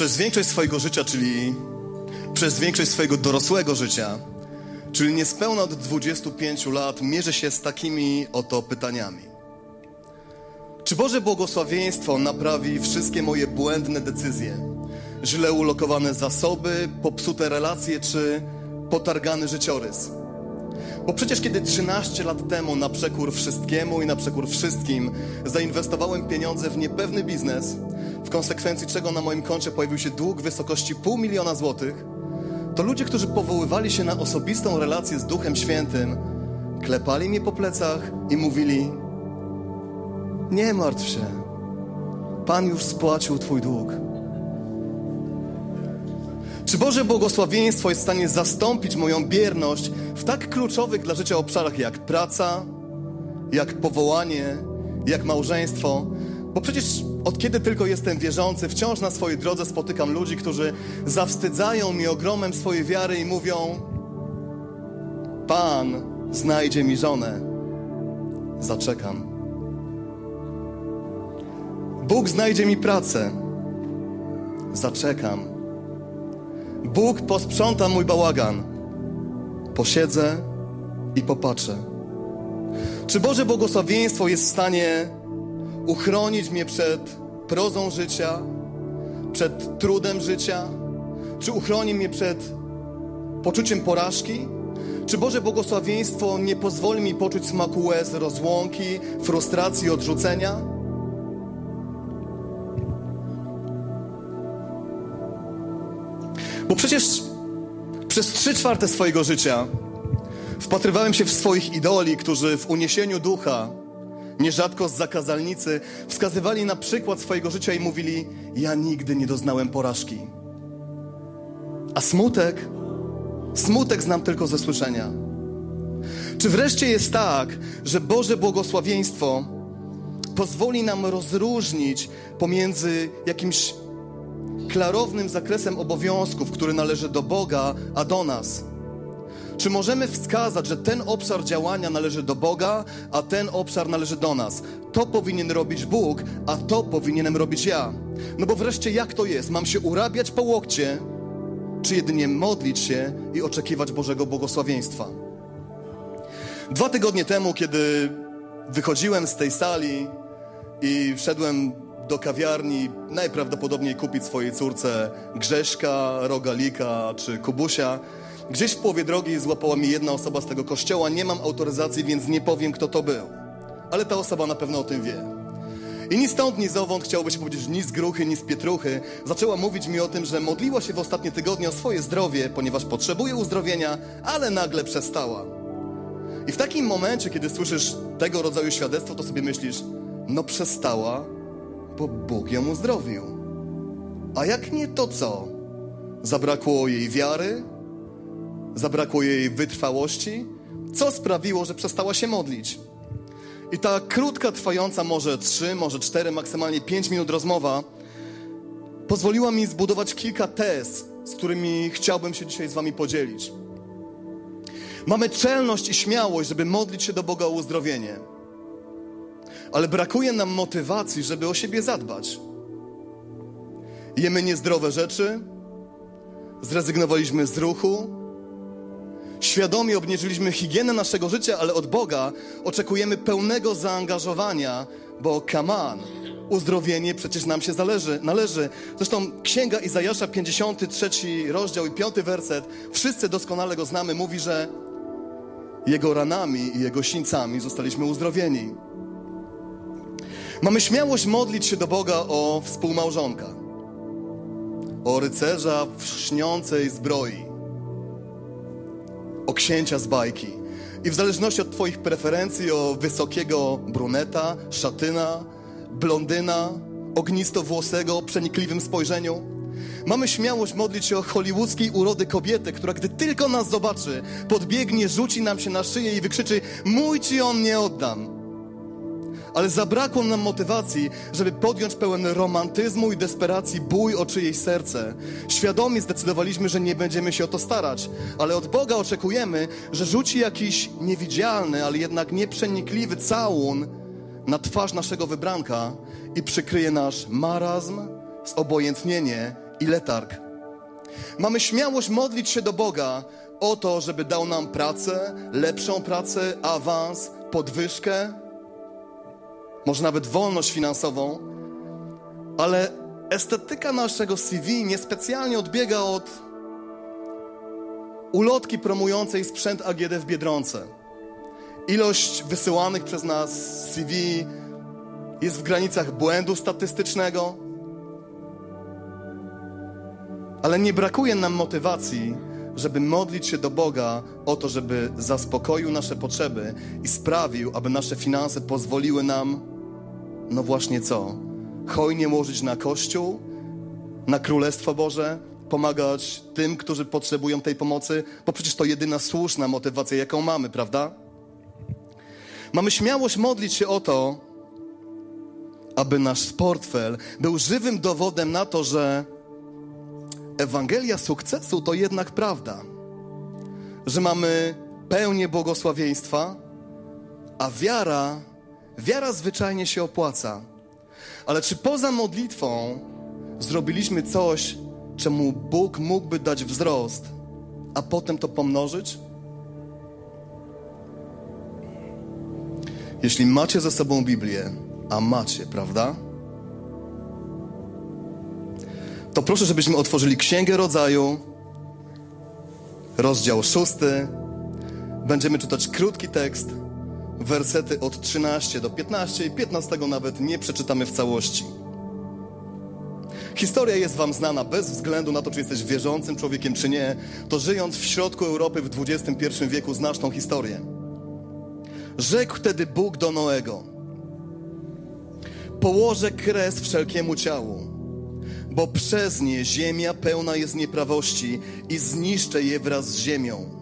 Przez większość swojego życia, czyli przez większość swojego dorosłego życia, czyli niespełna od 25 lat, mierzę się z takimi oto pytaniami. Czy Boże błogosławieństwo naprawi wszystkie moje błędne decyzje? Źle ulokowane zasoby, popsute relacje czy potargany życiorys? Bo przecież kiedy 13 lat temu na przekór wszystkiemu i na przekór wszystkim zainwestowałem pieniądze w niepewny biznes, w konsekwencji czego na moim koncie pojawił się dług w wysokości pół miliona złotych, to ludzie, którzy powoływali się na osobistą relację z Duchem Świętym, klepali mnie po plecach i mówili: Nie martw się, Pan już spłacił Twój dług. Czy Boże błogosławieństwo jest w stanie zastąpić moją bierność w tak kluczowych dla życia obszarach jak praca, jak powołanie, jak małżeństwo? Bo przecież od kiedy tylko jestem wierzący, wciąż na swojej drodze spotykam ludzi, którzy zawstydzają mi ogromem swojej wiary i mówią: Pan znajdzie mi żonę. Zaczekam. Bóg znajdzie mi pracę. Zaczekam. Bóg posprząta mój bałagan. Posiedzę i popatrzę. Czy Boże błogosławieństwo jest w stanie uchronić mnie przed prozą życia, przed trudem życia? Czy uchroni mnie przed poczuciem porażki? Czy Boże błogosławieństwo nie pozwoli mi poczuć smaku łez, rozłąki, frustracji, odrzucenia? Bo przecież przez trzy czwarte swojego życia wpatrywałem się w swoich idoli, którzy w uniesieniu ducha, nierzadko z zakazalnicy, wskazywali na przykład swojego życia i mówili: Ja nigdy nie doznałem porażki. A smutek, smutek znam tylko ze słyszenia. Czy wreszcie jest tak, że Boże błogosławieństwo pozwoli nam rozróżnić pomiędzy jakimś klarownym zakresem obowiązków, który należy do Boga, a do nas. Czy możemy wskazać, że ten obszar działania należy do Boga, a ten obszar należy do nas? To powinien robić Bóg, a to powinienem robić ja. No bo wreszcie jak to jest? Mam się urabiać po łokcie, czy jedynie modlić się i oczekiwać Bożego błogosławieństwa? Dwa tygodnie temu, kiedy wychodziłem z tej sali i wszedłem do kawiarni najprawdopodobniej kupić swojej córce Grześka, Rogalika czy Kubusia. Gdzieś w połowie drogi złapała mi jedna osoba z tego kościoła. Nie mam autoryzacji, więc nie powiem, kto to był. Ale ta osoba na pewno o tym wie. I ni stąd, ni zowąd, chciałoby się powiedzieć, ni z gruchy, ni z pietruchy, zaczęła mówić mi o tym, że modliła się w ostatnie tygodnie o swoje zdrowie, ponieważ potrzebuje uzdrowienia, ale nagle przestała. I w takim momencie, kiedy słyszysz tego rodzaju świadectwo, to sobie myślisz, no przestała, bo Bóg ją uzdrowił. A jak nie, to co? Zabrakło jej wiary? Zabrakło jej wytrwałości? Co sprawiło, że przestała się modlić? I ta krótka, trwająca może trzy, może cztery, maksymalnie pięć minut rozmowa pozwoliła mi zbudować kilka tez, z którymi chciałbym się dzisiaj z Wami podzielić. Mamy czelność i śmiałość, żeby modlić się do Boga o uzdrowienie ale brakuje nam motywacji, żeby o siebie zadbać. Jemy niezdrowe rzeczy, zrezygnowaliśmy z ruchu, świadomie obniżyliśmy higienę naszego życia, ale od Boga oczekujemy pełnego zaangażowania, bo kaman, uzdrowienie przecież nam się zależy, należy. Zresztą Księga Izajasza, 53 rozdział i 5 werset, wszyscy doskonale go znamy, mówi, że Jego ranami i Jego sińcami zostaliśmy uzdrowieni. Mamy śmiałość modlić się do Boga o współmałżonka, o rycerza w śniącej zbroi, o księcia z bajki. I w zależności od Twoich preferencji o wysokiego bruneta, szatyna, blondyna, ognistowłosego, przenikliwym spojrzeniu. Mamy śmiałość modlić się o hollywoodzkiej urody kobiety, która gdy tylko nas zobaczy, podbiegnie, rzuci nam się na szyję i wykrzyczy: Mój ci on nie oddam ale zabrakło nam motywacji, żeby podjąć pełen romantyzmu i desperacji bój o czyjeś serce. Świadomie zdecydowaliśmy, że nie będziemy się o to starać, ale od Boga oczekujemy, że rzuci jakiś niewidzialny, ale jednak nieprzenikliwy całun na twarz naszego wybranka i przykryje nasz marazm, zobojętnienie i letarg. Mamy śmiałość modlić się do Boga o to, żeby dał nam pracę, lepszą pracę, awans, podwyżkę, może nawet wolność finansową, ale estetyka naszego CV niespecjalnie odbiega od ulotki promującej sprzęt AGD w Biedronce. Ilość wysyłanych przez nas CV jest w granicach błędu statystycznego, ale nie brakuje nam motywacji, żeby modlić się do Boga o to, żeby zaspokoił nasze potrzeby i sprawił, aby nasze finanse pozwoliły nam, no właśnie co? Hojnie łożyć na Kościół, na Królestwo Boże, pomagać tym, którzy potrzebują tej pomocy, bo przecież to jedyna słuszna motywacja, jaką mamy, prawda? Mamy śmiałość modlić się o to, aby nasz portfel był żywym dowodem na to, że Ewangelia sukcesu to jednak prawda, że mamy pełnię błogosławieństwa, a wiara, wiara zwyczajnie się opłaca. Ale czy poza modlitwą zrobiliśmy coś, czemu Bóg mógłby dać wzrost, a potem to pomnożyć? Jeśli macie ze sobą Biblię, a macie, prawda? To proszę, żebyśmy otworzyli Księgę Rodzaju, rozdział szósty. Będziemy czytać krótki tekst, wersety od 13 do 15 i 15 nawet nie przeczytamy w całości. Historia jest wam znana bez względu na to, czy jesteś wierzącym człowiekiem, czy nie. To żyjąc w środku Europy w XXI wieku znasz tą historię. Rzekł wtedy Bóg do Noego: Położę kres wszelkiemu ciału, bo przez nie ziemia pełna jest nieprawości i zniszczę je wraz z ziemią.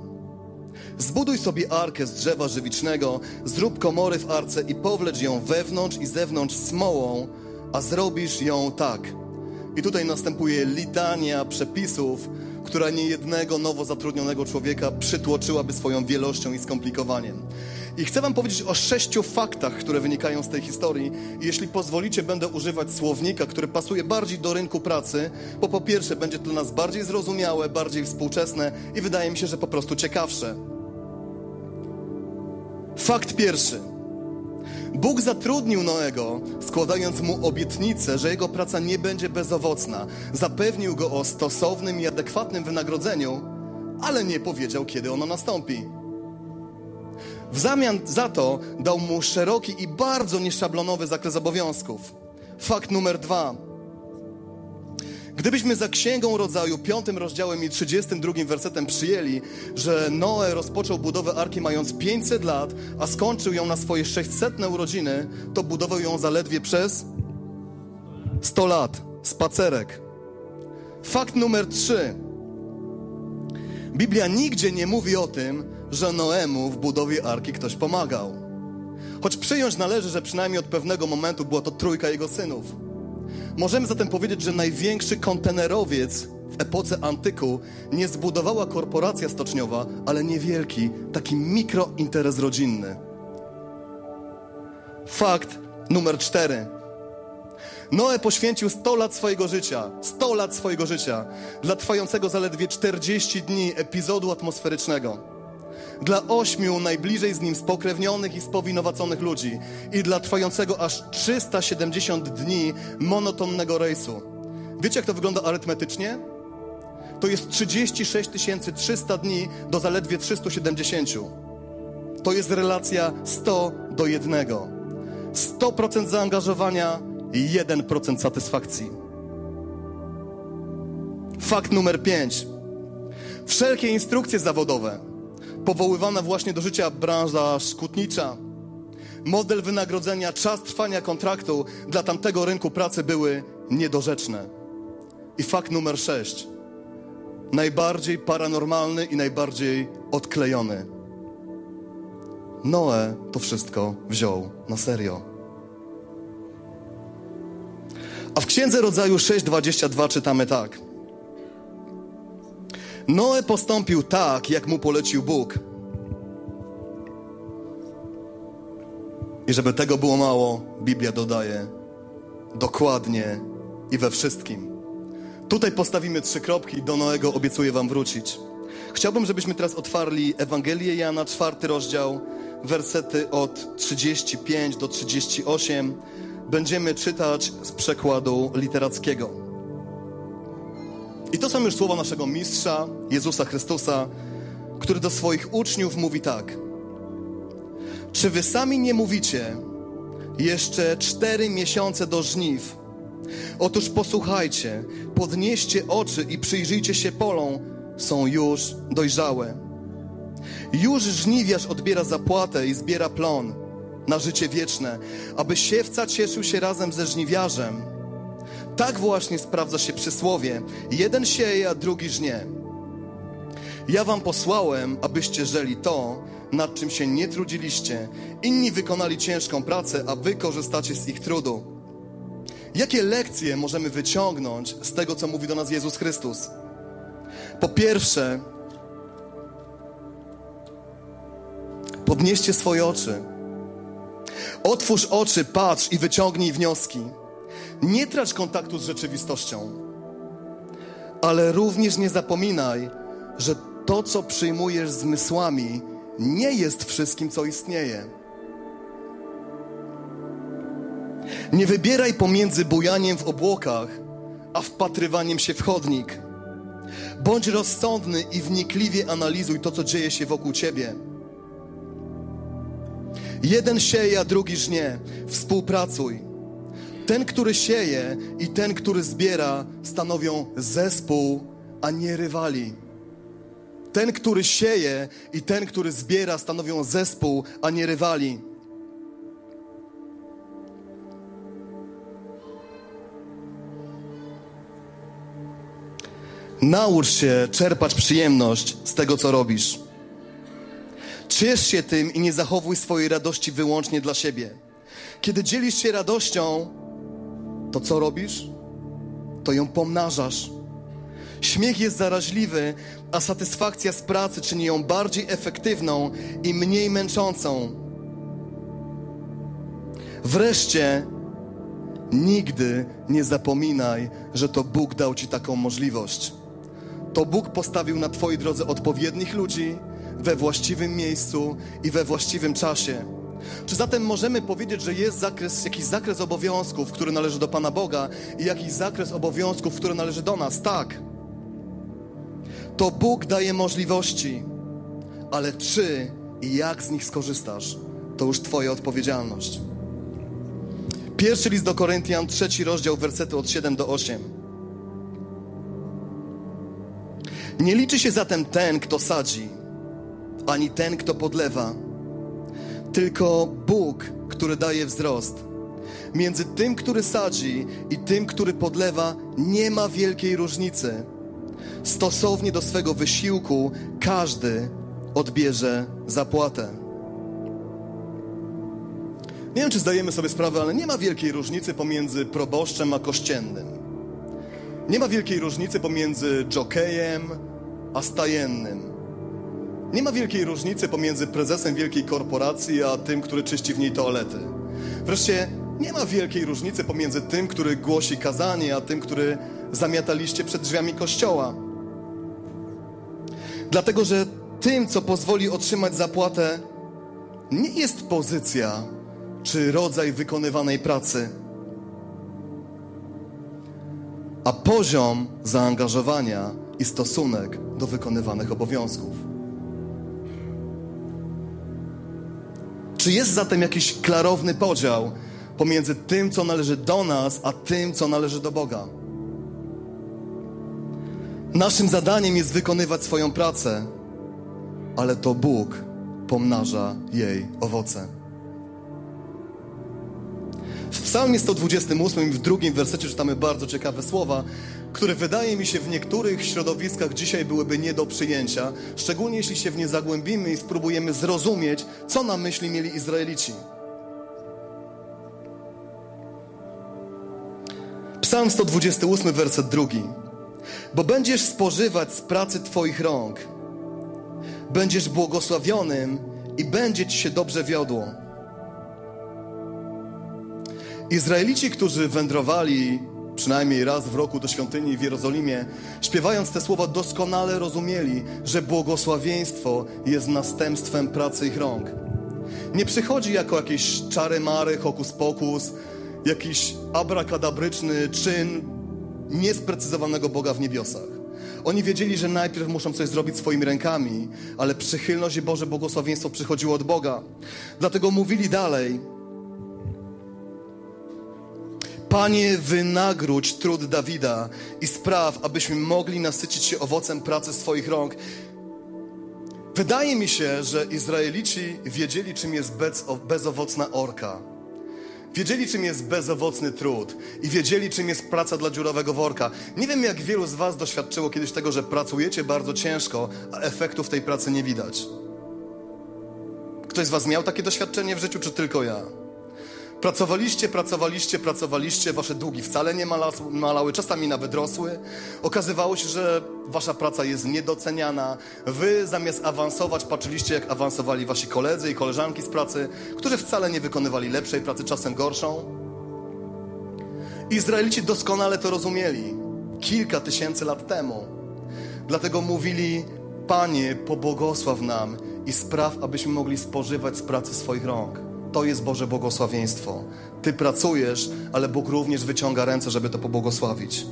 Zbuduj sobie arkę z drzewa żywicznego, zrób komory w arce i powlecz ją wewnątrz i zewnątrz smołą, a zrobisz ją tak. I tutaj następuje litania przepisów, która niejednego nowo zatrudnionego człowieka przytłoczyłaby swoją wielością i skomplikowaniem. I chcę Wam powiedzieć o sześciu faktach, które wynikają z tej historii. I jeśli pozwolicie, będę używać słownika, który pasuje bardziej do rynku pracy, bo po pierwsze będzie to dla nas bardziej zrozumiałe, bardziej współczesne i wydaje mi się, że po prostu ciekawsze. Fakt pierwszy. Bóg zatrudnił Noego, składając mu obietnicę, że jego praca nie będzie bezowocna. Zapewnił go o stosownym i adekwatnym wynagrodzeniu, ale nie powiedział, kiedy ono nastąpi. W zamian za to dał mu szeroki i bardzo nieszablonowy zakres obowiązków. Fakt numer dwa. Gdybyśmy za Księgą Rodzaju, piątym rozdziałem i 32 wersetem przyjęli, że Noe rozpoczął budowę Arki mając 500 lat, a skończył ją na swoje 600 urodziny, to budował ją zaledwie przez 100 lat. Spacerek. Fakt numer 3. Biblia nigdzie nie mówi o tym, że Noemu w budowie Arki ktoś pomagał. Choć przyjąć należy, że przynajmniej od pewnego momentu była to trójka jego synów. Możemy zatem powiedzieć, że największy kontenerowiec w epoce antyku nie zbudowała korporacja stoczniowa, ale niewielki, taki mikrointeres rodzinny. Fakt numer cztery. Noe poświęcił 100 lat swojego życia, 100 lat swojego życia dla trwającego zaledwie 40 dni epizodu atmosferycznego dla ośmiu najbliżej z nim spokrewnionych i spowinowaconych ludzi i dla trwającego aż 370 dni monotonnego rejsu. Wiecie, jak to wygląda arytmetycznie? To jest 36 300 dni do zaledwie 370. To jest relacja 100 do 1. 100% zaangażowania i 1% satysfakcji. Fakt numer 5. Wszelkie instrukcje zawodowe powoływana właśnie do życia branża szkutnicza. Model wynagrodzenia, czas trwania kontraktu dla tamtego rynku pracy były niedorzeczne. I fakt numer sześć. Najbardziej paranormalny i najbardziej odklejony. Noe to wszystko wziął na serio. A w Księdze Rodzaju 6:22 czytamy tak. Noe postąpił tak, jak mu polecił Bóg. I żeby tego było mało, Biblia dodaje dokładnie i we wszystkim. Tutaj postawimy trzy kropki, do Noego obiecuję wam wrócić. Chciałbym, żebyśmy teraz otwarli Ewangelię Jana, czwarty rozdział, wersety od 35 do 38. Będziemy czytać z przekładu literackiego. I to są już słowa naszego mistrza, Jezusa Chrystusa, który do swoich uczniów mówi tak. Czy wy sami nie mówicie, jeszcze cztery miesiące do żniw? Otóż posłuchajcie, podnieście oczy i przyjrzyjcie się polom, są już dojrzałe. Już żniwiarz odbiera zapłatę i zbiera plon na życie wieczne, aby siewca cieszył się razem ze żniwiarzem. Tak właśnie sprawdza się przysłowie: jeden sieje, a drugi żnie. Ja wam posłałem, abyście żeli to, nad czym się nie trudziliście. Inni wykonali ciężką pracę, a wy korzystacie z ich trudu. Jakie lekcje możemy wyciągnąć z tego, co mówi do nas Jezus Chrystus? Po pierwsze, podnieście swoje oczy. Otwórz oczy, patrz i wyciągnij wnioski. Nie trać kontaktu z rzeczywistością, ale również nie zapominaj, że to, co przyjmujesz zmysłami, nie jest wszystkim, co istnieje. Nie wybieraj pomiędzy bujaniem w obłokach, a wpatrywaniem się w chodnik. Bądź rozsądny i wnikliwie analizuj to, co dzieje się wokół ciebie. Jeden sieje, a drugi żnie. Współpracuj. Ten, który sieje i ten, który zbiera, stanowią zespół, a nie rywali. Ten, który sieje i ten, który zbiera, stanowią zespół, a nie rywali. Naucz się czerpać przyjemność z tego, co robisz. Ciesz się tym i nie zachowuj swojej radości wyłącznie dla siebie. Kiedy dzielisz się radością, to co robisz? To ją pomnażasz. Śmiech jest zaraźliwy, a satysfakcja z pracy czyni ją bardziej efektywną i mniej męczącą. Wreszcie, nigdy nie zapominaj, że to Bóg dał Ci taką możliwość. To Bóg postawił na Twojej drodze odpowiednich ludzi we właściwym miejscu i we właściwym czasie. Czy zatem możemy powiedzieć, że jest zakres, jakiś zakres obowiązków, który należy do Pana Boga i jakiś zakres obowiązków, który należy do nas? Tak. To Bóg daje możliwości, ale czy i jak z nich skorzystasz, to już Twoja odpowiedzialność. Pierwszy list do Koryntian, trzeci rozdział, wersety od 7 do 8. Nie liczy się zatem ten, kto sadzi, ani ten, kto podlewa, tylko Bóg, który daje wzrost. Między tym, który sadzi i tym, który podlewa, nie ma wielkiej różnicy. Stosownie do swego wysiłku każdy odbierze zapłatę. Nie wiem, czy zdajemy sobie sprawę, ale nie ma wielkiej różnicy pomiędzy proboszczem a kościennym. Nie ma wielkiej różnicy pomiędzy jokejem a stajennym. Nie ma wielkiej różnicy pomiędzy prezesem wielkiej korporacji a tym, który czyści w niej toalety. Wreszcie nie ma wielkiej różnicy pomiędzy tym, który głosi kazanie, a tym, który zamiata liście przed drzwiami kościoła. Dlatego, że tym, co pozwoli otrzymać zapłatę, nie jest pozycja czy rodzaj wykonywanej pracy, a poziom zaangażowania i stosunek do wykonywanych obowiązków. Czy jest zatem jakiś klarowny podział pomiędzy tym, co należy do nas, a tym, co należy do Boga? Naszym zadaniem jest wykonywać swoją pracę, ale to Bóg pomnaża jej owoce. W Psalmie 128 w drugim wersecie czytamy bardzo ciekawe słowa, które wydaje mi się w niektórych środowiskach dzisiaj byłyby nie do przyjęcia, szczególnie jeśli się w nie zagłębimy i spróbujemy zrozumieć, co na myśli mieli Izraelici. Psalm 128, werset drugi. Bo będziesz spożywać z pracy Twoich rąk, będziesz błogosławionym i będzie Ci się dobrze wiodło. Izraelici, którzy wędrowali przynajmniej raz w roku do świątyni w Jerozolimie, śpiewając te słowa, doskonale rozumieli, że błogosławieństwo jest następstwem pracy ich rąk. Nie przychodzi jako jakieś czary mary, hokus pokus, jakiś abrakadabryczny czyn niesprecyzowanego Boga w niebiosach. Oni wiedzieli, że najpierw muszą coś zrobić swoimi rękami, ale przychylność i Boże błogosławieństwo przychodziło od Boga. Dlatego mówili dalej, Panie, wynagródź trud Dawida i spraw, abyśmy mogli nasycić się owocem pracy swoich rąk. Wydaje mi się, że Izraelici wiedzieli, czym jest bezowocna orka. Wiedzieli, czym jest bezowocny trud i wiedzieli, czym jest praca dla dziurowego worka. Nie wiem, jak wielu z Was doświadczyło kiedyś tego, że pracujecie bardzo ciężko, a efektów tej pracy nie widać. Ktoś z Was miał takie doświadczenie w życiu, czy tylko ja? Pracowaliście, pracowaliście, pracowaliście, wasze długi wcale nie malały, czasami nawet rosły. Okazywało się, że wasza praca jest niedoceniana. Wy zamiast awansować, patrzyliście jak awansowali wasi koledzy i koleżanki z pracy, którzy wcale nie wykonywali lepszej pracy, czasem gorszą. Izraelici doskonale to rozumieli kilka tysięcy lat temu. Dlatego mówili, Panie, pobłogosław nam i spraw, abyśmy mogli spożywać z pracy swoich rąk. To jest Boże błogosławieństwo. Ty pracujesz, ale Bóg również wyciąga ręce, żeby to pobłogosławić.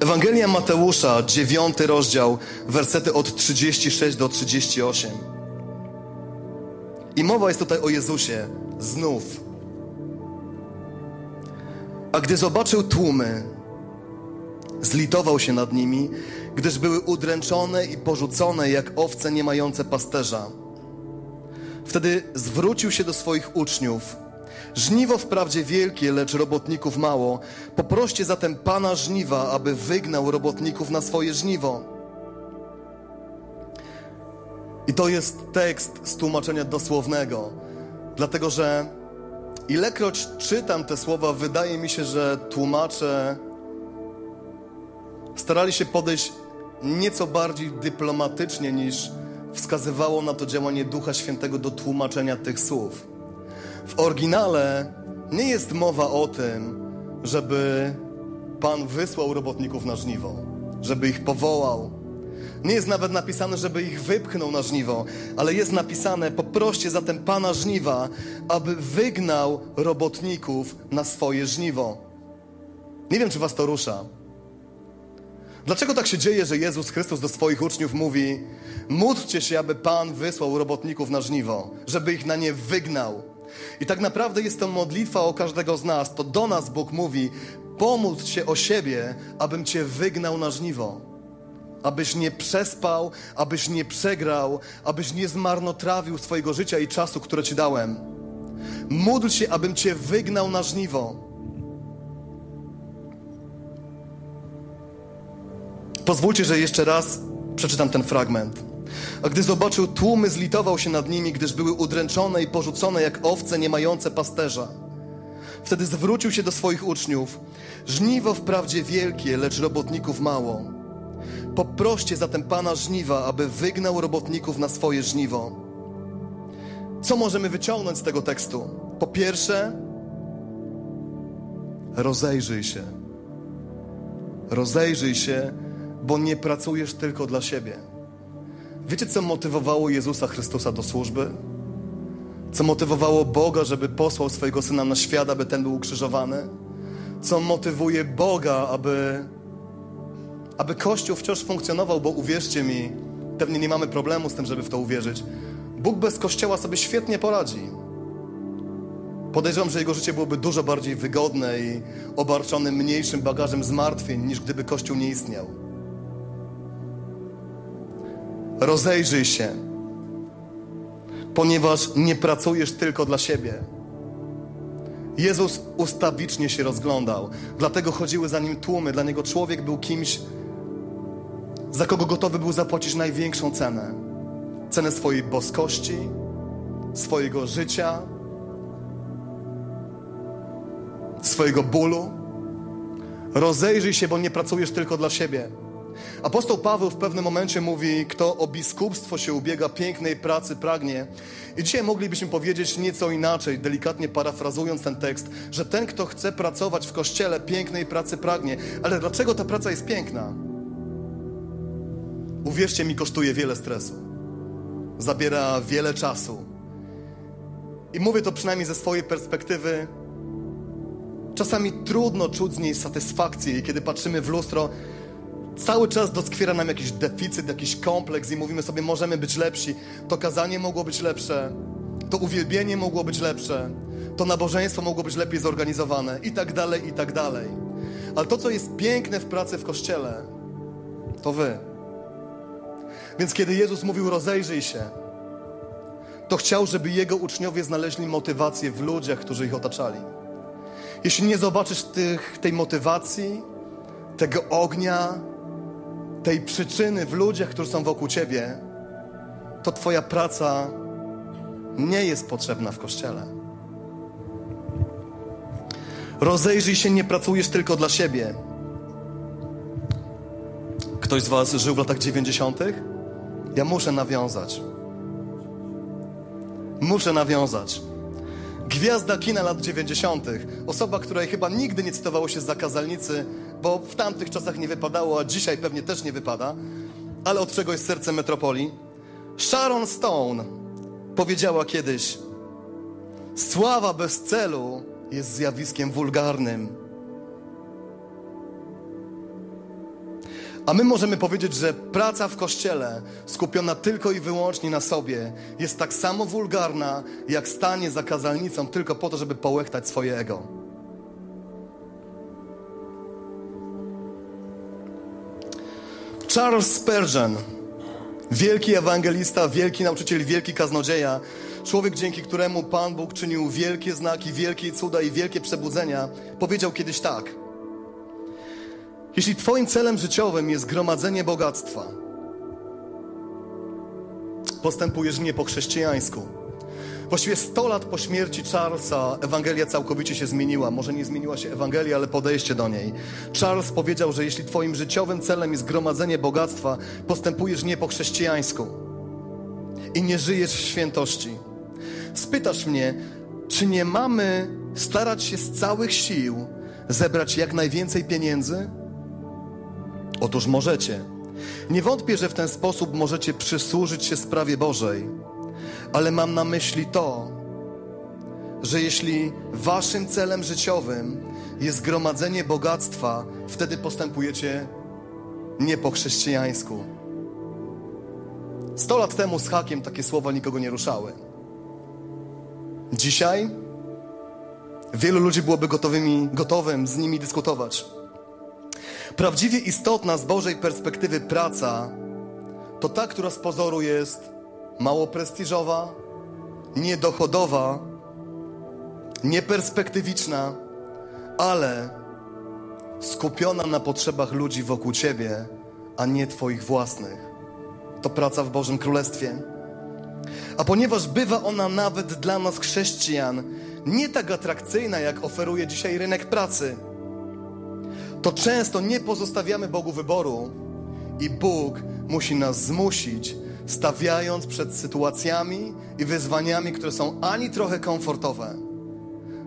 Ewangelia Mateusza, dziewiąty rozdział, wersety od 36 do 38. I mowa jest tutaj o Jezusie znów. A gdy zobaczył tłumy, Zlitował się nad nimi, gdyż były udręczone i porzucone jak owce nie mające pasterza. Wtedy zwrócił się do swoich uczniów. Żniwo wprawdzie wielkie, lecz robotników mało. Poproście zatem Pana żniwa, aby wygnał robotników na swoje żniwo. I to jest tekst z tłumaczenia dosłownego, dlatego że ilekroć czytam te słowa, wydaje mi się, że tłumaczę starali się podejść nieco bardziej dyplomatycznie niż wskazywało na to działanie Ducha Świętego do tłumaczenia tych słów. W oryginale nie jest mowa o tym, żeby Pan wysłał robotników na żniwo, żeby ich powołał. Nie jest nawet napisane, żeby ich wypchnął na żniwo, ale jest napisane: poproście zatem Pana żniwa, aby wygnał robotników na swoje żniwo. Nie wiem, czy Was to rusza. Dlaczego tak się dzieje, że Jezus Chrystus do swoich uczniów mówi: Módlcie się, aby Pan wysłał robotników na żniwo, żeby ich na nie wygnał. I tak naprawdę jest to modlitwa o każdego z nas. To do nas Bóg mówi: Pomódl się o siebie, abym Cię wygnał na żniwo. Abyś nie przespał, abyś nie przegrał, abyś nie zmarnotrawił swojego życia i czasu, które Ci dałem. Módl się, abym Cię wygnał na żniwo. Pozwólcie, że jeszcze raz przeczytam ten fragment. A gdy zobaczył tłumy, zlitował się nad nimi, gdyż były udręczone i porzucone jak owce nie mające pasterza. Wtedy zwrócił się do swoich uczniów. Żniwo wprawdzie wielkie, lecz robotników mało. Poproście zatem Pana żniwa, aby wygnał robotników na swoje żniwo. Co możemy wyciągnąć z tego tekstu? Po pierwsze, rozejrzyj się. Rozejrzyj się bo nie pracujesz tylko dla siebie. Wiecie, co motywowało Jezusa Chrystusa do służby? Co motywowało Boga, żeby posłał swojego syna na świat, aby ten był ukrzyżowany? Co motywuje Boga, aby, aby Kościół wciąż funkcjonował? Bo uwierzcie mi, pewnie nie mamy problemu z tym, żeby w to uwierzyć. Bóg bez Kościoła sobie świetnie poradzi. Podejrzewam, że jego życie byłoby dużo bardziej wygodne i obarczone mniejszym bagażem zmartwień, niż gdyby Kościół nie istniał. Rozejrzyj się, ponieważ nie pracujesz tylko dla siebie. Jezus ustawicznie się rozglądał, dlatego chodziły za nim tłumy. Dla niego człowiek był kimś, za kogo gotowy był zapłacić największą cenę cenę swojej boskości, swojego życia, swojego bólu. Rozejrzyj się, bo nie pracujesz tylko dla siebie. Apostoł Paweł w pewnym momencie mówi, kto o biskupstwo się ubiega, pięknej pracy pragnie. I dzisiaj moglibyśmy powiedzieć nieco inaczej, delikatnie parafrazując ten tekst, że ten, kto chce pracować w kościele, pięknej pracy pragnie. Ale dlaczego ta praca jest piękna? Uwierzcie mi, kosztuje wiele stresu. Zabiera wiele czasu. I mówię to przynajmniej ze swojej perspektywy. Czasami trudno czuć z niej satysfakcję i kiedy patrzymy w lustro, cały czas doskwiera nam jakiś deficyt, jakiś kompleks i mówimy sobie, możemy być lepsi. To kazanie mogło być lepsze, to uwielbienie mogło być lepsze, to nabożeństwo mogło być lepiej zorganizowane i tak dalej, i tak dalej. Ale to, co jest piękne w pracy w Kościele, to Wy. Więc kiedy Jezus mówił, rozejrzyj się, to chciał, żeby Jego uczniowie znaleźli motywację w ludziach, którzy ich otaczali. Jeśli nie zobaczysz tych, tej motywacji, tego ognia, tej przyczyny w ludziach, którzy są wokół ciebie, to Twoja praca nie jest potrzebna w kościele. Rozejrzyj się, nie pracujesz tylko dla siebie. Ktoś z Was żył w latach 90.? Ja muszę nawiązać. Muszę nawiązać. Gwiazda kina lat 90., osoba, której chyba nigdy nie cytowało się z zakazalnicy, bo w tamtych czasach nie wypadało, a dzisiaj pewnie też nie wypada, ale od czego jest serce metropolii? Sharon Stone powiedziała kiedyś: Sława bez celu jest zjawiskiem wulgarnym. A my możemy powiedzieć, że praca w kościele, skupiona tylko i wyłącznie na sobie, jest tak samo wulgarna, jak stanie za kazalnicą tylko po to, żeby połechtać swoje Charles Spurgeon, wielki ewangelista, wielki nauczyciel, wielki kaznodzieja, człowiek, dzięki któremu Pan Bóg czynił wielkie znaki, wielkie cuda i wielkie przebudzenia, powiedział kiedyś tak – jeśli Twoim celem życiowym jest gromadzenie bogactwa, postępujesz nie po chrześcijańsku. Właściwie 100 lat po śmierci Charlesa Ewangelia całkowicie się zmieniła. Może nie zmieniła się Ewangelia, ale podejście do niej. Charles powiedział, że jeśli Twoim życiowym celem jest gromadzenie bogactwa, postępujesz nie po chrześcijańsku i nie żyjesz w świętości. Spytasz mnie, czy nie mamy starać się z całych sił zebrać jak najwięcej pieniędzy? Otóż możecie. Nie wątpię, że w ten sposób możecie przysłużyć się sprawie Bożej, ale mam na myśli to, że jeśli waszym celem życiowym jest gromadzenie bogactwa, wtedy postępujecie nie po chrześcijańsku. Sto lat temu z hakiem takie słowa nikogo nie ruszały. Dzisiaj wielu ludzi byłoby gotowymi, gotowym z nimi dyskutować. Prawdziwie istotna z Bożej perspektywy praca to ta, która z pozoru jest mało prestiżowa, niedochodowa, nieperspektywiczna, ale skupiona na potrzebach ludzi wokół Ciebie, a nie Twoich własnych. To praca w Bożym Królestwie. A ponieważ bywa ona nawet dla nas chrześcijan nie tak atrakcyjna, jak oferuje dzisiaj rynek pracy, to często nie pozostawiamy Bogu wyboru i Bóg musi nas zmusić, stawiając przed sytuacjami i wyzwaniami, które są ani trochę komfortowe.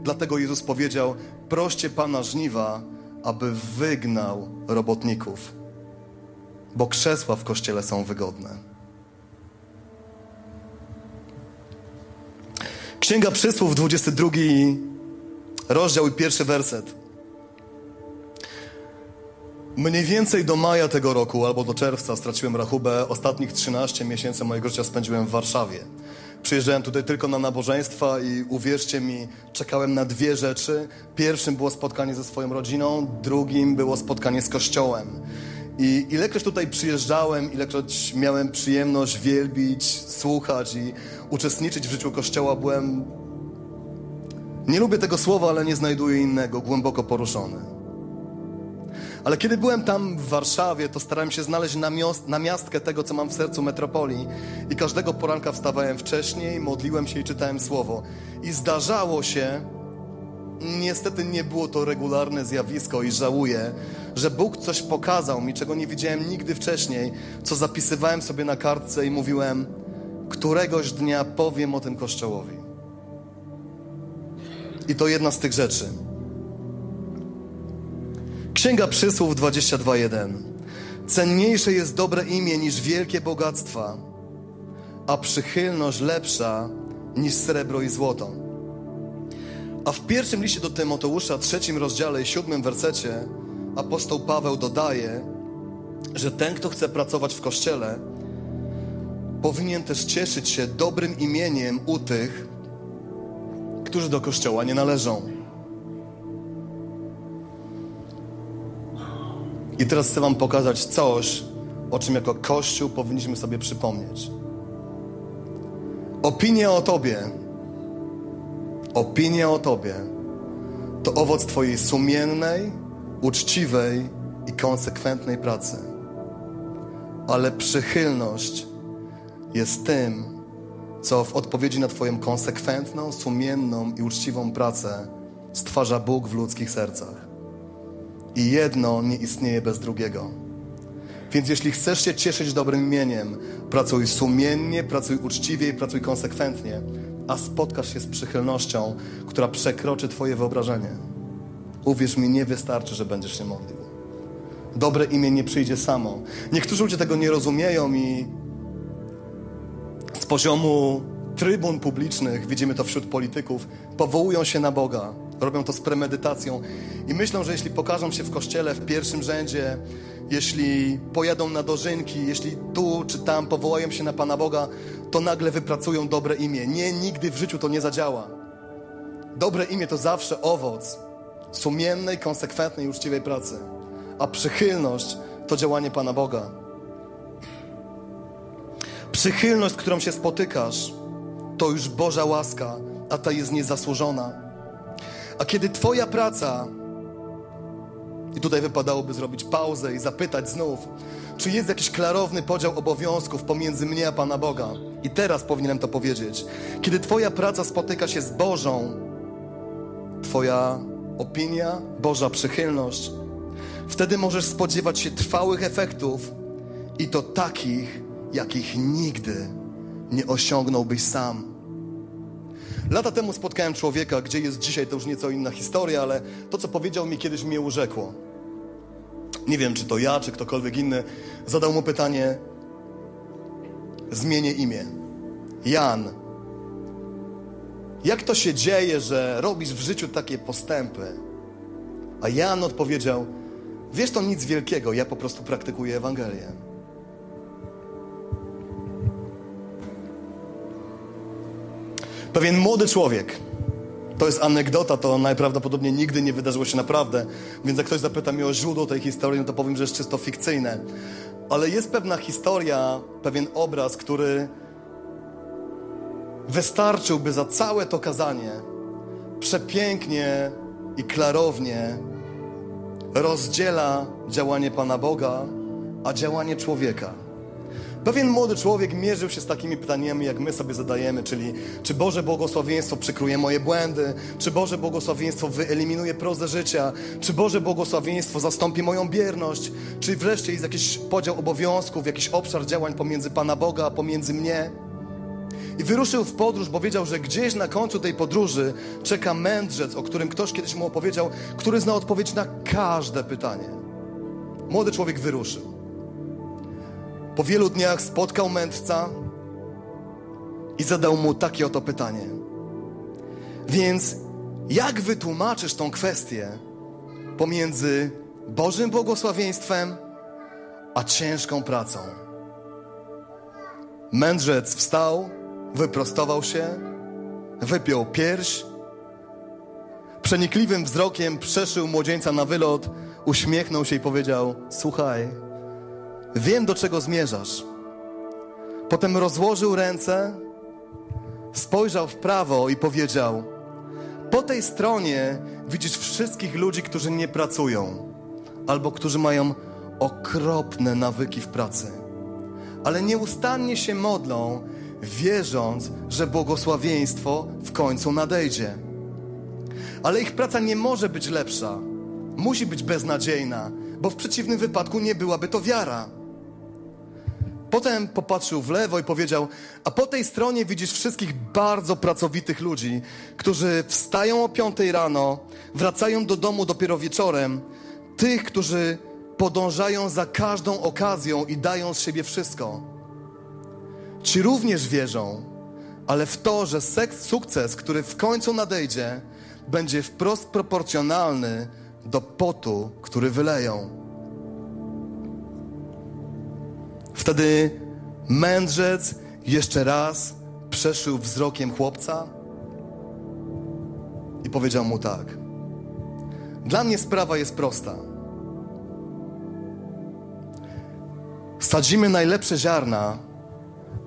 Dlatego Jezus powiedział: Proście Pana żniwa, aby wygnał robotników, bo krzesła w kościele są wygodne. Księga Przysłów, 22 rozdział i pierwszy werset. Mniej więcej do maja tego roku albo do czerwca straciłem rachubę. Ostatnich 13 miesięcy mojego życia spędziłem w Warszawie. Przyjeżdżałem tutaj tylko na nabożeństwa i uwierzcie mi, czekałem na dwie rzeczy. Pierwszym było spotkanie ze swoją rodziną, drugim było spotkanie z Kościołem. I ilekroć tutaj przyjeżdżałem, ilekroć miałem przyjemność wielbić, słuchać i uczestniczyć w życiu Kościoła, byłem... Nie lubię tego słowa, ale nie znajduję innego, głęboko poruszony. Ale kiedy byłem tam w Warszawie, to starałem się znaleźć na miastkę tego, co mam w sercu metropolii. I każdego poranka wstawałem wcześniej, modliłem się i czytałem słowo. I zdarzało się, niestety nie było to regularne zjawisko i żałuję, że Bóg coś pokazał mi, czego nie widziałem nigdy wcześniej, co zapisywałem sobie na kartce i mówiłem, któregoś dnia powiem o tym Kościołowi. I to jedna z tych rzeczy. Księga Przysłów 22:1. Cenniejsze jest dobre imię niż wielkie bogactwa, a przychylność lepsza niż srebro i złoto. A w pierwszym liście do Tymoteusza, trzecim rozdziale i siódmym wersecie, apostoł Paweł dodaje, że ten, kto chce pracować w kościele, powinien też cieszyć się dobrym imieniem u tych, którzy do kościoła nie należą. I teraz chcę Wam pokazać coś, o czym jako Kościół powinniśmy sobie przypomnieć. Opinia o Tobie, opinia o Tobie to owoc Twojej sumiennej, uczciwej i konsekwentnej pracy. Ale przychylność jest tym, co w odpowiedzi na Twoją konsekwentną, sumienną i uczciwą pracę stwarza Bóg w ludzkich sercach. I jedno nie istnieje bez drugiego. Więc jeśli chcesz się cieszyć dobrym imieniem, pracuj sumiennie, pracuj uczciwie i pracuj konsekwentnie, a spotkasz się z przychylnością, która przekroczy Twoje wyobrażenie. Uwierz mi, nie wystarczy, że będziesz się modlił. Dobre imię nie przyjdzie samo. Niektórzy ludzie tego nie rozumieją i z poziomu trybun publicznych, widzimy to wśród polityków, powołują się na Boga, robią to z premedytacją i myślą, że jeśli pokażą się w kościele w pierwszym rzędzie, jeśli pojadą na dożynki, jeśli tu czy tam powołają się na Pana Boga, to nagle wypracują dobre imię. Nie, nigdy w życiu to nie zadziała. Dobre imię to zawsze owoc sumiennej, konsekwentnej, uczciwej pracy, a przychylność to działanie Pana Boga. Przychylność, z którą się spotykasz, to już Boża łaska, a ta jest niezasłużona. A kiedy Twoja praca, i tutaj wypadałoby zrobić pauzę i zapytać znów, czy jest jakiś klarowny podział obowiązków pomiędzy mnie a Pana Boga? I teraz powinienem to powiedzieć. Kiedy Twoja praca spotyka się z Bożą, Twoja opinia, Boża przychylność, wtedy możesz spodziewać się trwałych efektów i to takich, jakich nigdy nie osiągnąłbyś sam. Lata temu spotkałem człowieka, gdzie jest dzisiaj, to już nieco inna historia, ale to, co powiedział mi kiedyś, mnie urzekło. Nie wiem, czy to ja, czy ktokolwiek inny, zadał mu pytanie: Zmienię imię. Jan. Jak to się dzieje, że robisz w życiu takie postępy? A Jan odpowiedział: Wiesz, to nic wielkiego, ja po prostu praktykuję Ewangelię. Pewien młody człowiek, to jest anegdota, to najprawdopodobniej nigdy nie wydarzyło się naprawdę, więc jak ktoś zapyta mnie o źródło tej historii, no to powiem, że jest czysto fikcyjne. Ale jest pewna historia, pewien obraz, który wystarczyłby za całe to kazanie przepięknie i klarownie rozdziela działanie Pana Boga, a działanie człowieka. Pewien młody człowiek mierzył się z takimi pytaniami, jak my sobie zadajemy, czyli czy Boże błogosławieństwo przykryje moje błędy, czy Boże błogosławieństwo wyeliminuje prozę życia, czy Boże błogosławieństwo zastąpi moją bierność, czy wreszcie jest jakiś podział obowiązków, jakiś obszar działań pomiędzy Pana Boga, a pomiędzy mnie. I wyruszył w podróż, bo wiedział, że gdzieś na końcu tej podróży czeka mędrzec, o którym ktoś kiedyś mu opowiedział, który zna odpowiedź na każde pytanie. Młody człowiek wyruszył. Po wielu dniach spotkał mędrca i zadał mu takie oto pytanie. Więc jak wytłumaczysz tą kwestię pomiędzy Bożym błogosławieństwem a ciężką pracą? Mędrzec wstał, wyprostował się, wypiął pierś, przenikliwym wzrokiem przeszył młodzieńca na wylot, uśmiechnął się i powiedział: Słuchaj, Wiem, do czego zmierzasz. Potem rozłożył ręce, spojrzał w prawo i powiedział: Po tej stronie widzisz wszystkich ludzi, którzy nie pracują albo którzy mają okropne nawyki w pracy, ale nieustannie się modlą, wierząc, że błogosławieństwo w końcu nadejdzie. Ale ich praca nie może być lepsza, musi być beznadziejna, bo w przeciwnym wypadku nie byłaby to wiara. Potem popatrzył w lewo i powiedział: A po tej stronie widzisz wszystkich bardzo pracowitych ludzi, którzy wstają o piątej rano, wracają do domu dopiero wieczorem, tych, którzy podążają za każdą okazją i dają z siebie wszystko. Ci również wierzą, ale w to, że seks, sukces, który w końcu nadejdzie, będzie wprost proporcjonalny do potu, który wyleją. Wtedy mędrzec jeszcze raz przeszył wzrokiem chłopca i powiedział mu tak. Dla mnie sprawa jest prosta. Sadzimy najlepsze ziarna,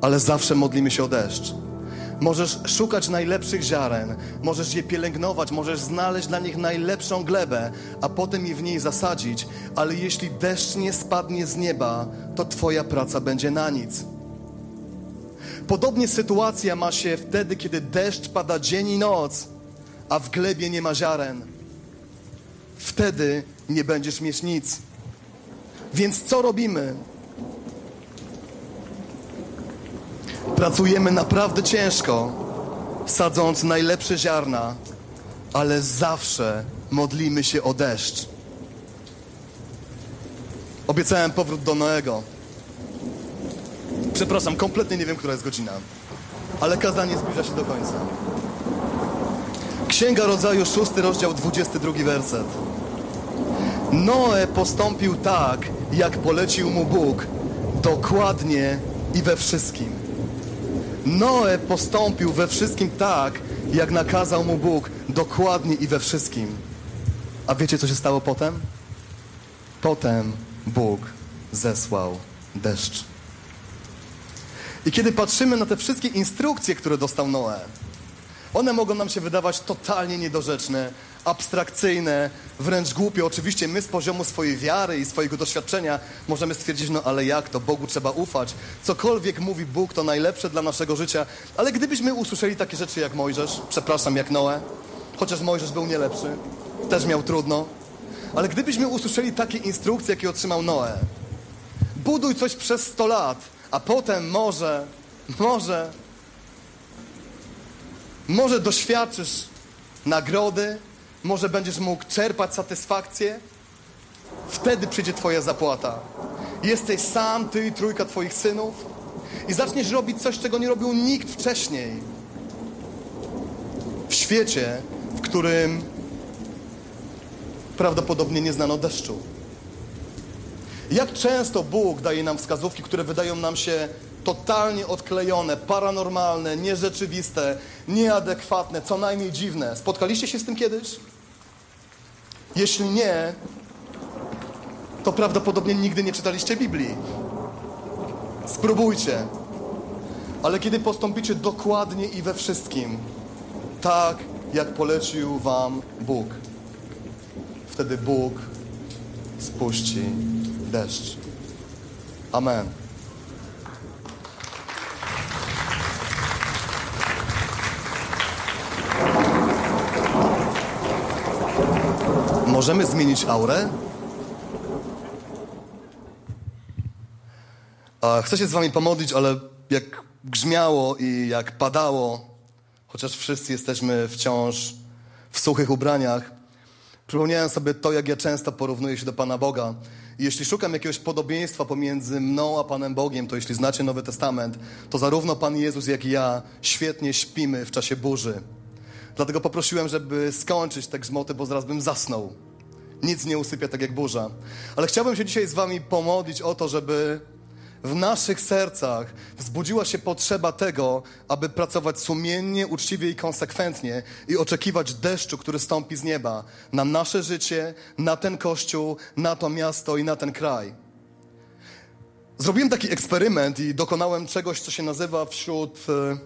ale zawsze modlimy się o deszcz. Możesz szukać najlepszych ziaren, możesz je pielęgnować, możesz znaleźć dla nich najlepszą glebę, a potem je w niej zasadzić, ale jeśli deszcz nie spadnie z nieba, to Twoja praca będzie na nic. Podobnie sytuacja ma się wtedy, kiedy deszcz pada dzień i noc, a w glebie nie ma ziaren. Wtedy nie będziesz mieć nic. Więc co robimy? Pracujemy naprawdę ciężko, sadząc najlepsze ziarna, ale zawsze modlimy się o deszcz. Obiecałem powrót do Noego. Przepraszam, kompletnie nie wiem, która jest godzina, ale kazanie zbliża się do końca. Księga Rodzaju, szósty rozdział, 22 werset. Noe postąpił tak, jak polecił mu Bóg, dokładnie i we wszystkim. Noe postąpił we wszystkim tak, jak nakazał mu Bóg, dokładnie i we wszystkim. A wiecie, co się stało potem? Potem Bóg zesłał deszcz. I kiedy patrzymy na te wszystkie instrukcje, które dostał Noe, one mogą nam się wydawać totalnie niedorzeczne, abstrakcyjne, wręcz głupie. Oczywiście my z poziomu swojej wiary i swojego doświadczenia możemy stwierdzić, no ale jak to, Bogu trzeba ufać. Cokolwiek mówi Bóg, to najlepsze dla naszego życia. Ale gdybyśmy usłyszeli takie rzeczy jak Mojżesz, przepraszam, jak Noe, chociaż Mojżesz był nie lepszy, też miał trudno, ale gdybyśmy usłyszeli takie instrukcje, jakie otrzymał Noe, buduj coś przez 100 lat, a potem może, może, może doświadczysz nagrody, może będziesz mógł czerpać satysfakcję. Wtedy przyjdzie Twoja zapłata. Jesteś sam, Ty i trójka Twoich synów i zaczniesz robić coś, czego nie robił nikt wcześniej. W świecie, w którym prawdopodobnie nie znano deszczu. Jak często Bóg daje nam wskazówki, które wydają nam się totalnie odklejone, paranormalne, nierzeczywiste, nieadekwatne, co najmniej dziwne. Spotkaliście się z tym kiedyś? Jeśli nie, to prawdopodobnie nigdy nie czytaliście Biblii. Spróbujcie. Ale kiedy postąpicie dokładnie i we wszystkim, tak jak polecił wam Bóg, wtedy Bóg spuści deszcz. Amen. Możemy zmienić aurę? Chcę się z wami pomodlić, ale jak grzmiało i jak padało, chociaż wszyscy jesteśmy wciąż w suchych ubraniach, przypomniałem sobie to, jak ja często porównuję się do Pana Boga. I jeśli szukam jakiegoś podobieństwa pomiędzy mną a Panem Bogiem, to jeśli znacie Nowy Testament, to zarówno Pan Jezus, jak i ja świetnie śpimy w czasie burzy. Dlatego poprosiłem, żeby skończyć te grzmoty, bo zaraz bym zasnął. Nic nie usypia tak jak burza. Ale chciałbym się dzisiaj z wami pomodlić o to, żeby w naszych sercach wzbudziła się potrzeba tego, aby pracować sumiennie, uczciwie i konsekwentnie i oczekiwać deszczu, który stąpi z nieba na nasze życie, na ten kościół, na to miasto i na ten kraj. Zrobiłem taki eksperyment i dokonałem czegoś, co się nazywa wśród, e,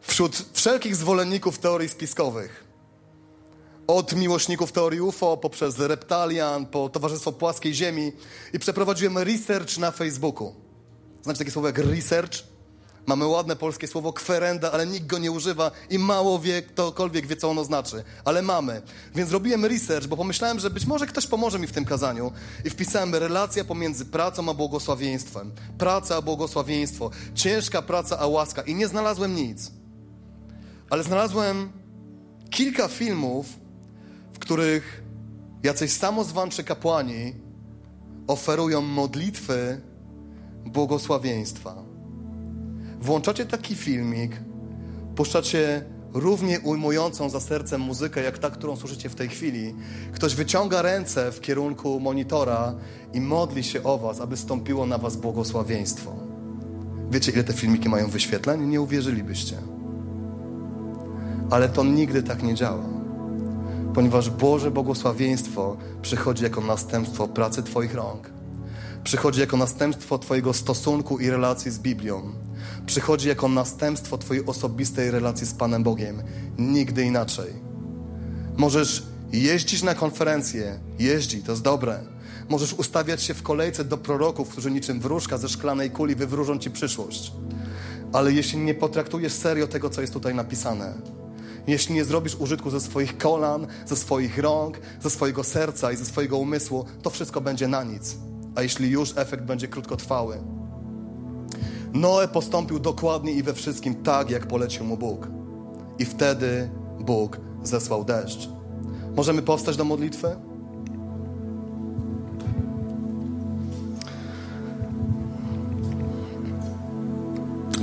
wśród wszelkich zwolenników teorii spiskowych od miłośników teorii UFO, poprzez reptalian, po Towarzystwo Płaskiej Ziemi i przeprowadziłem research na Facebooku. Znacie takie słowo jak research? Mamy ładne polskie słowo kwerenda, ale nikt go nie używa i mało wie, ktokolwiek wie, co ono znaczy. Ale mamy. Więc robiłem research, bo pomyślałem, że być może ktoś pomoże mi w tym kazaniu. I wpisałem relacja pomiędzy pracą a błogosławieństwem. Praca a błogosławieństwo. Ciężka praca a łaska. I nie znalazłem nic. Ale znalazłem kilka filmów, których jacyś samozwańczy kapłani oferują modlitwy błogosławieństwa. Włączacie taki filmik, puszczacie równie ujmującą za sercem muzykę, jak ta, którą słyszycie w tej chwili. Ktoś wyciąga ręce w kierunku monitora i modli się o was, aby stąpiło na was błogosławieństwo. Wiecie, ile te filmiki mają wyświetleń? Nie uwierzylibyście. Ale to nigdy tak nie działa. Ponieważ Boże błogosławieństwo przychodzi jako następstwo pracy Twoich rąk. Przychodzi jako następstwo Twojego stosunku i relacji z Biblią. Przychodzi jako następstwo Twojej osobistej relacji z Panem Bogiem. Nigdy inaczej. Możesz jeździć na konferencje, jeździ, to jest dobre. Możesz ustawiać się w kolejce do proroków, którzy niczym wróżka ze szklanej kuli wywróżą Ci przyszłość. Ale jeśli nie potraktujesz serio tego, co jest tutaj napisane, jeśli nie zrobisz użytku ze swoich kolan, ze swoich rąk, ze swojego serca i ze swojego umysłu, to wszystko będzie na nic. A jeśli już, efekt będzie krótkotrwały. Noe postąpił dokładnie i we wszystkim tak, jak polecił mu Bóg. I wtedy Bóg zesłał deszcz. Możemy powstać do modlitwy?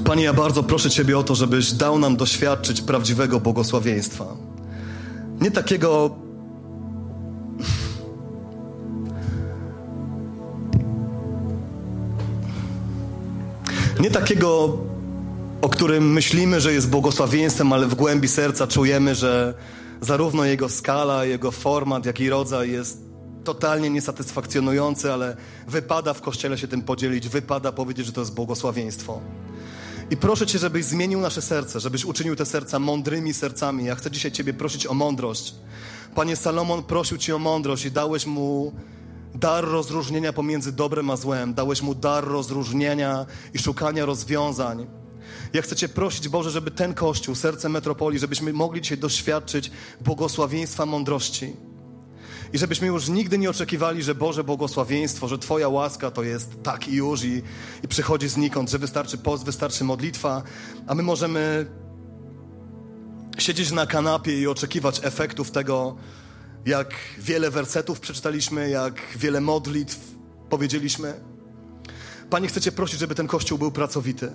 Panie, ja bardzo proszę Ciebie o to, żebyś dał nam doświadczyć prawdziwego błogosławieństwa. Nie takiego. Nie takiego, o którym myślimy, że jest błogosławieństwem, ale w głębi serca czujemy, że zarówno jego skala, jego format, jak i rodzaj jest totalnie niesatysfakcjonujący, ale wypada w kościele się tym podzielić, wypada powiedzieć, że to jest błogosławieństwo. I proszę Cię, żebyś zmienił nasze serce, żebyś uczynił te serca mądrymi sercami. Ja chcę dzisiaj Ciebie prosić o mądrość. Panie Salomon prosił Cię o mądrość i dałeś mu dar rozróżnienia pomiędzy dobrem a złem. Dałeś mu dar rozróżnienia i szukania rozwiązań. Ja chcę Cię prosić, Boże, żeby ten Kościół, serce metropolii, żebyśmy mogli dzisiaj doświadczyć błogosławieństwa mądrości. I żebyśmy już nigdy nie oczekiwali, że Boże błogosławieństwo, że Twoja łaska to jest tak i już i, i przychodzi znikąd, że wystarczy post, wystarczy modlitwa, a my możemy siedzieć na kanapie i oczekiwać efektów tego, jak wiele wersetów przeczytaliśmy, jak wiele modlitw powiedzieliśmy. Panie, chcecie prosić, żeby ten Kościół był pracowity.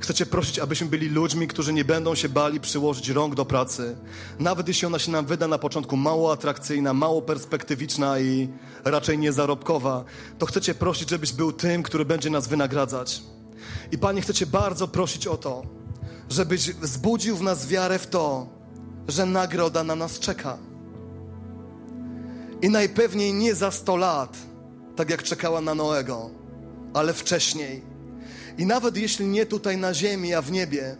Chcecie prosić, abyśmy byli ludźmi, którzy nie będą się bali przyłożyć rąk do pracy. Nawet jeśli ona się nam wyda na początku mało atrakcyjna, mało perspektywiczna i raczej niezarobkowa, to chcecie prosić, żebyś był tym, który będzie nas wynagradzać. I Panie, chcecie bardzo prosić o to, żebyś wzbudził w nas wiarę w to, że nagroda na nas czeka. I najpewniej nie za sto lat, tak jak czekała na Noego, ale wcześniej i nawet jeśli nie tutaj na ziemi, a w niebie,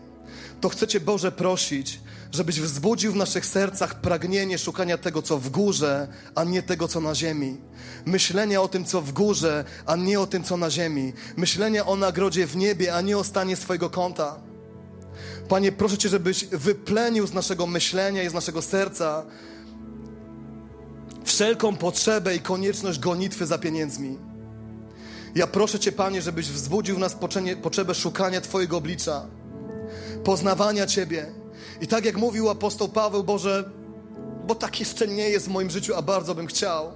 to chcecie Boże prosić, żebyś wzbudził w naszych sercach pragnienie szukania tego, co w górze, a nie tego, co na ziemi. Myślenia o tym, co w górze, a nie o tym, co na ziemi. Myślenia o nagrodzie w niebie, a nie o stanie swojego konta. Panie, proszę Cię, żebyś wyplenił z naszego myślenia i z naszego serca wszelką potrzebę i konieczność gonitwy za pieniędzmi. Ja proszę Cię, Panie, żebyś wzbudził w nas potrzebę szukania Twojego oblicza, poznawania Ciebie. I tak jak mówił apostoł Paweł, Boże, bo tak jeszcze nie jest w moim życiu, a bardzo bym chciał.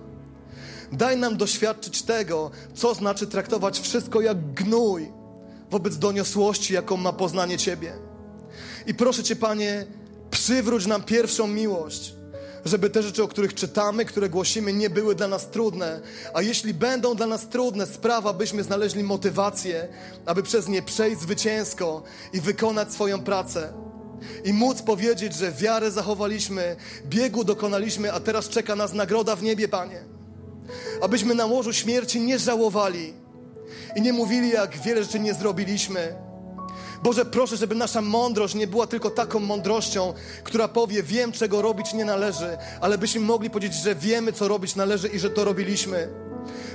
Daj nam doświadczyć tego, co znaczy traktować wszystko jak gnój wobec doniosłości, jaką ma poznanie Ciebie. I proszę Cię, Panie, przywróć nam pierwszą miłość żeby te rzeczy, o których czytamy, które głosimy, nie były dla nas trudne. A jeśli będą dla nas trudne, sprawa, byśmy znaleźli motywację, aby przez nie przejść zwycięsko i wykonać swoją pracę. I móc powiedzieć, że wiarę zachowaliśmy, biegu dokonaliśmy, a teraz czeka nas nagroda w niebie, Panie. Abyśmy na łożu śmierci nie żałowali i nie mówili, jak wiele rzeczy nie zrobiliśmy, Boże, proszę, żeby nasza mądrość nie była tylko taką mądrością, która powie, wiem, czego robić nie należy, ale byśmy mogli powiedzieć, że wiemy, co robić należy i że to robiliśmy.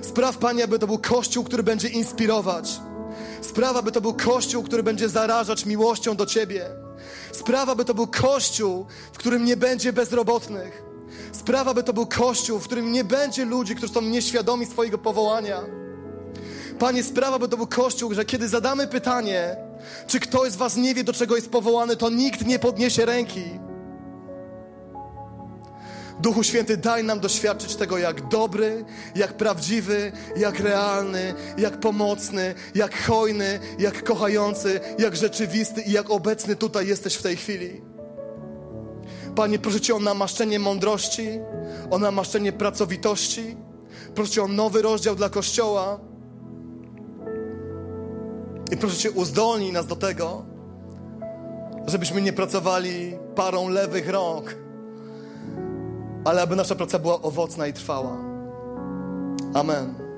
Spraw, Panie, aby to był Kościół, który będzie inspirować, Sprawa, by to był Kościół, który będzie zarażać miłością do Ciebie. Sprawa, by to był Kościół, w którym nie będzie bezrobotnych. Sprawa, by to był Kościół, w którym nie będzie ludzi, którzy są nieświadomi swojego powołania. Panie, sprawa, by to był Kościół, że kiedy zadamy pytanie, czy ktoś z Was nie wie, do czego jest powołany, to nikt nie podniesie ręki. Duchu Święty, daj nam doświadczyć tego, jak dobry, jak prawdziwy, jak realny, jak pomocny, jak hojny, jak kochający, jak rzeczywisty i jak obecny tutaj jesteś w tej chwili. Panie, proszę Cię o namaszczenie mądrości, o namaszczenie pracowitości. Proszę Cię o nowy rozdział dla Kościoła. I proszę Cię, uzdolnij nas do tego, żebyśmy nie pracowali parą lewych rąk, ale aby nasza praca była owocna i trwała. Amen.